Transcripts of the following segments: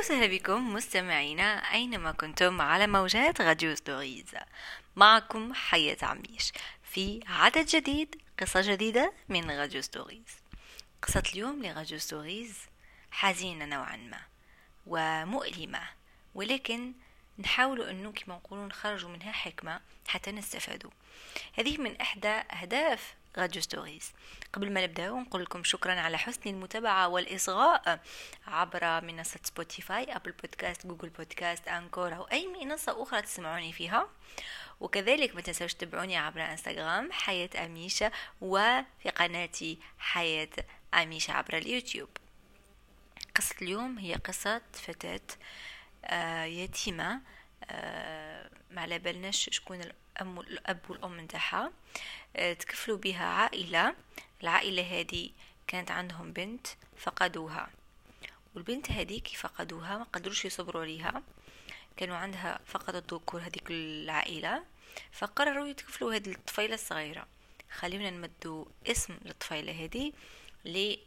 وسهلا بكم مستمعينا أينما كنتم على موجات Radio Stories معكم حياة عميش في عدد جديد قصة جديدة من Radio Stories قصة اليوم ل Radio Stories حزينة نوعا ما ومؤلمة ولكن نحاول أنه كما نقولون نخرجوا منها حكمة حتى نستفادوا. هذه من إحدى أهداف Radio Stories قبل ما نبدأ نقول لكم شكرا على حسن المتابعة والإصغاء عبر منصة Spotify Apple Podcast Google Podcast Anchor أو أي منصة أخرى تسمعوني فيها. وكذلك ما تنسوش تتابعوني عبر انستغرام حياة أميشة وفي قناتي حياة أميشة عبر اليوتيوب. قصة اليوم هي قصة فتاة آه يتيمة آه ما على بالناش شكون الأم الأب والأم نتاعها تكفلوا بها عائلة. العائلة هذه كانت عندهم بنت فقدوها. والبنت هذيك فقدوها ما قدروش يصبروا عليها. كانوا عندها فقط الذكور هذيك العائلة. فقرروا يتكفلوا هذه الطفيلة الصغيرة. خلينا نمدوا اسم للطفيلة هذه اللي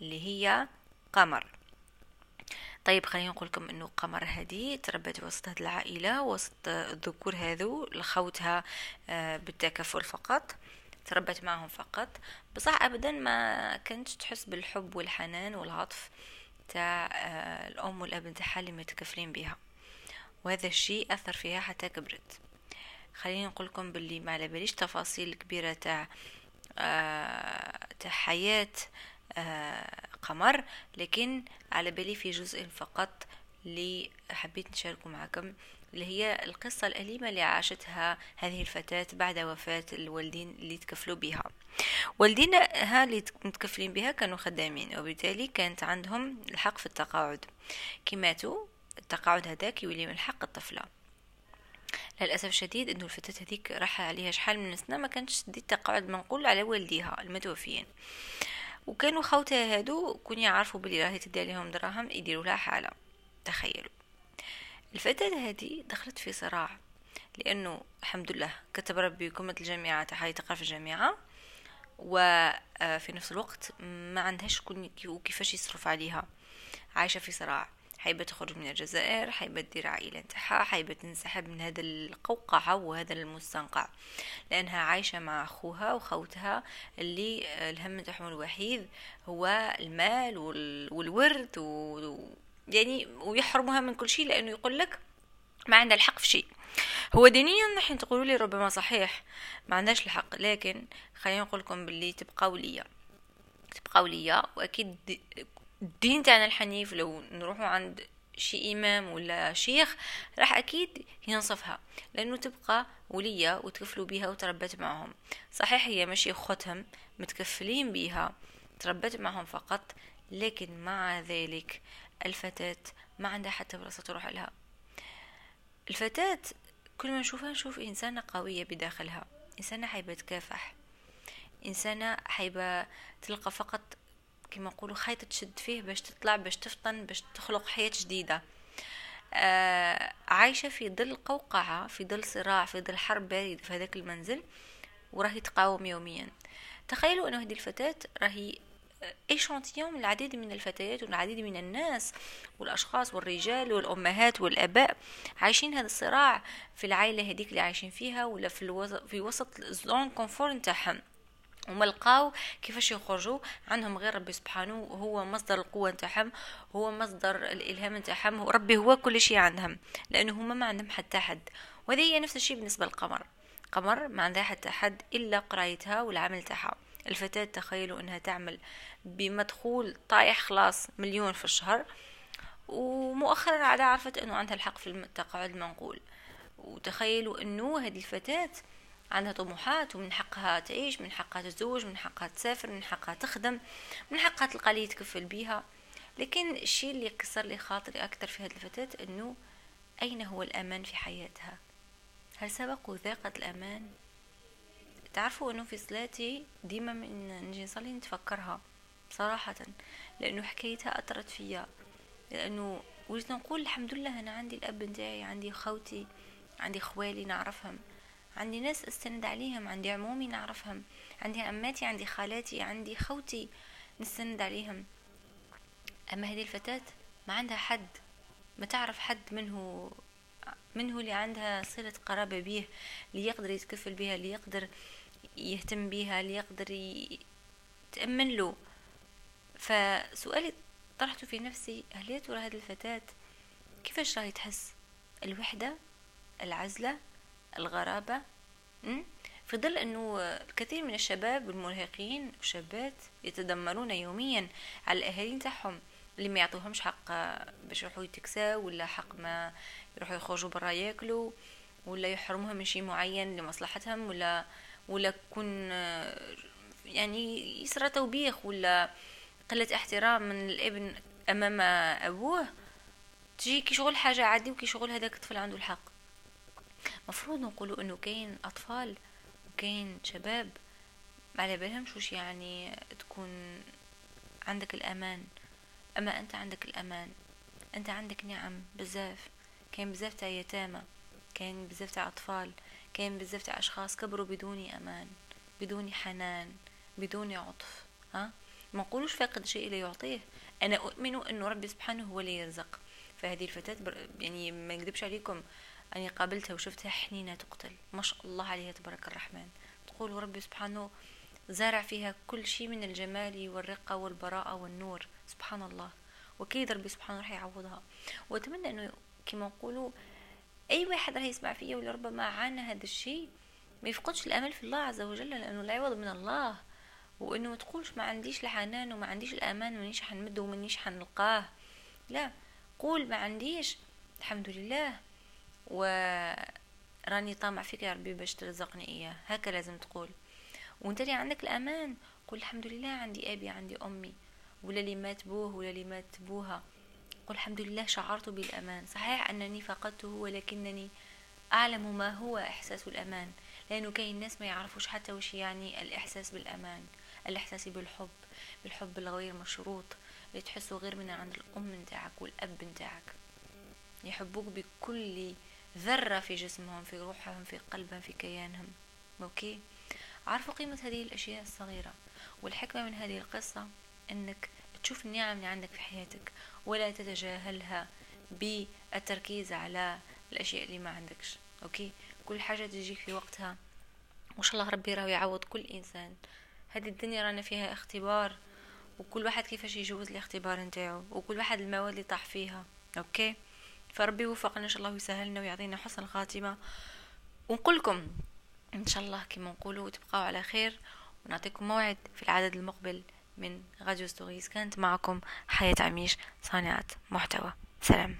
هي قمر. طيب خلينا نقول لكم إنه قمر هذه تربت وسط هذه العائلة وسط الذكور هذو لخوتها آه، بالتكفل فقط تربت معهم فقط. بصح ابدا ما كانتش تحس بالحب والحنان والعطف تاع آه، الأم والأب نتاعها اللي متكفلين بها وهذا الشيء أثر فيها حتى كبرت. خليني نقول لكم باللي ما على باليش تفاصيل كبيرة تاع آه، تاع حياة قمر لكن على بالي في جزء فقط اللي حبيت نشاركه معكم اللي هي القصة الأليمة اللي عاشتها هذه الفتاة بعد وفاة الوالدين اللي تكفلوا بها. والدينها اللي متكفلين بها كانوا خدامين وبالتالي كانت عندهم الحق في التقاعد. كي ماتوا التقاعد هذاك يولي من حق الطفلة. للأسف الشديد أنه الفتاة هذيك راح عليها شحال من سنة ما كانتش تدي التقاعد منقول على والديها المتوفيين. وكانوا خوتها هادو كون يعرفوا بلي راهي تدي عليهم دراهم يديروا لها حالة. تخيلوا. الفتاة هذه دخلت في صراع لأنه الحمد لله كتب ربي قمة الجامعة تحاي تقرأ في الجامعة. وفي آه، نفس الوقت ما عندهاش كيفاش يصرف عليها. عايشة في صراع. حيبة تخرج من الجزائر حيبة تدير عائلة نتاعها حيبة تنسحب من هذا القوقعة وهذا المستنقع. لأنها عايشة مع أخوها وخوتها اللي الهم نتاعهم الوحيد هو المال والورد و... يعني ويحرمها من كل شيء لأنه يقول لك ما عندها الحق في شيء. هو دينيا نحن تقولوا لي ربما صحيح ما عندهاش الحق لكن خلينا نقول لكم باللي تبقى ولية تبقى ولية وأكيد الدين تاعنا الحنيف لو نروحوا عند شي إمام ولا شيخ راح أكيد ينصفها لأنه تبقى ولية وتكفلوا بيها وتربت معهم. صحيح هي ماشي أخوتهم متكفلين بيها تربت معهم فقط لكن مع ذلك الفتاة ما عندها حتى بلاصة تروح لها. الفتاة كل ما نشوفها نشوف إنسانة قوية بداخلها إنسانة حيبة تكافح إنسانة حيبة تلقى فقط كما نقولوا خيط تشد فيه باش تطلع باش تفطن باش تخلق حياة جديدة. آه عايشة في ظل قوقعة في ظل صراع في ظل حرب باردة في هذاك المنزل وراهي تقاوم يوميا. تخيلوا أنه هذه الفتاة راهي إيشانتيون العديد من الفتيات والعديد من الناس والأشخاص والرجال والأمهات والآباء عايشين هذا الصراع في العائلة هذيك اللي عايشين فيها ولا في, الوسط في وسط الزون كونفور نتاعهم. وما لقاو كيفاش يخرجوا عندهم غير ربي سبحانه هو مصدر القوة نتاعهم هو مصدر الإلهام نتاعهم ربي هو كل شيء عندهم لأنه هما ما عندهم حتى حد. وهذه هي نفس الشيء بالنسبة للقمر. قمر ما عندها حتى حد إلا قرايتها والعمل تاعها. الفتاة تخيلوا أنها تعمل بمدخول طايح خلاص مليون في الشهر ومؤخرا عاد عرفت أنه عندها الحق في التقاعد المنقول. وتخيلوا أنه هذه الفتاة عندها طموحات ومن حقها تعيش من حقها تتزوج من حقها تسافر من حقها تخدم من حقها تلقى لي يتكفل بيها. لكن الشيء اللي كسر لي خاطري أكثر في هذه الفتاة أنه أين هو الأمان في حياتها؟ هل سبق وذاقت الأمان؟ تعرفوا أنه في صلاتي ديما من نجي نصلي نتفكرها صراحة لأنه حكايتها أثرت فيا. لأنه وليت نقول الحمد لله أنا عندي الأب نتاعي عندي خوتي عندي خوالي نعرفهم. عندي ناس استند عليهم عندي عمومي نعرفهم عندي عماتي عندي خالاتي عندي خوتي نستند عليهم. أما هذه الفتاة ما عندها حد ما تعرف حد منه منه اللي عندها صلة قرابة بيه اللي يقدر يتكفل بها اللي يقدر يهتم بها اللي يقدر يتأمن له. فسؤالي طرحته في نفسي هل يا ترى هذه الفتاة كيفاش راهي تحس؟ الوحدة؟ العزلة؟ الغرابة في ظل أنه الكثير من الشباب والمراهقين والشابات يتدمرون يوميا على الأهالين تاعهم اللي ما يعطوهمش حق باش يروحوا يتكساو ولا حق ما يروحوا يخرجوا برا ياكلوا ولا يحرموهم من شيء معين لمصلحتهم ولا ولا كون يعني يصرى توبيخ ولا قلة احترام من الابن أمام أبوه تجي كي شغل حاجة عادي وكي شغل هذاك الطفل عنده الحق. مفروض نقولوا إنه كاين أطفال وكاين شباب على بالهمش وش يعني تكون عندك الأمان. أما أنت عندك الأمان أنت عندك نعم بزاف. كاين بزاف تاع يتامى كاين بزاف تاع أطفال كاين بزاف تاع أشخاص كبروا بدون أمان بدون حنان بدون عطف ها؟ ما نقولوش فاقد شيء لا يعطيه. أنا أؤمن إنه ربي سبحانه هو اللي يرزق. فهذه الفتاة يعني ما نكذبش عليكم. أني قابلتها وشفتها حنينة تقتل. ما شاء الله عليها تبارك الرحمن. تقول ربي سبحانه زارع فيها كل شيء من الجمال والرقة والبراءة والنور. سبحان الله. وكيد ربي سبحانه راح يعوضها. وأتمنى أنه كما نقولوا أي واحد راح يسمع فيا ولربما عانى هذا الشيء ما يفقدش الأمل في الله عز وجل لأنه العوض من الله. وإنه ما تقولش ما عنديش الحنان وما عنديش الأمان مانيش حنمده ومانيش حنلقاه. لا قول ما عنديش. الحمد لله. وراني طامع فيك يا ربي باش ترزقني إياه. هكا لازم تقول. وأنت اللي عندك الأمان. قول الحمد لله عندي أبي عندي أمي. ولا اللي مات بوه ولا اللي مات بوها. قل الحمد لله شعرت بالأمان. صحيح أنني فقدته ولكنني أعلم ما هو إحساس الأمان. لأنه كاين ناس ما يعرفوش حتى وش يعني الإحساس بالأمان. الإحساس بالحب. بالحب الغير مشروط. اللي تحسه غير من عند الأم نتاعك والأب نتاعك. يحبوك بكل ذرة في جسمهم في روحهم في قلبهم في كيانهم. Okay؟ عارفوا قيمة هذه الأشياء الصغيرة. والحكمة من هذه القصة أنك تشوف النعم اللي عندك في حياتك ولا تتجاهلها بالتركيز على الأشياء اللي ما عندكش. Okay؟ كل حاجة تجيك في وقتها. وإن شاء الله ربي راه يعوض كل إنسان. هذه الدنيا رانا فيها اختبار وكل واحد كيفاش يجوز الاختبار نتاعو وكل واحد المواد اللي طاح فيها. Okay؟ فربي يوفقنا إن شاء الله ويسهلنا ويعطينا حسن الخاتمة. ونقول لكم إن شاء الله كما نقولوا تبقاو على خير. ونعطيكم موعد في العدد المقبل من Radio Stories. كانت معكم حياة عميش صانعة محتوى. سلام.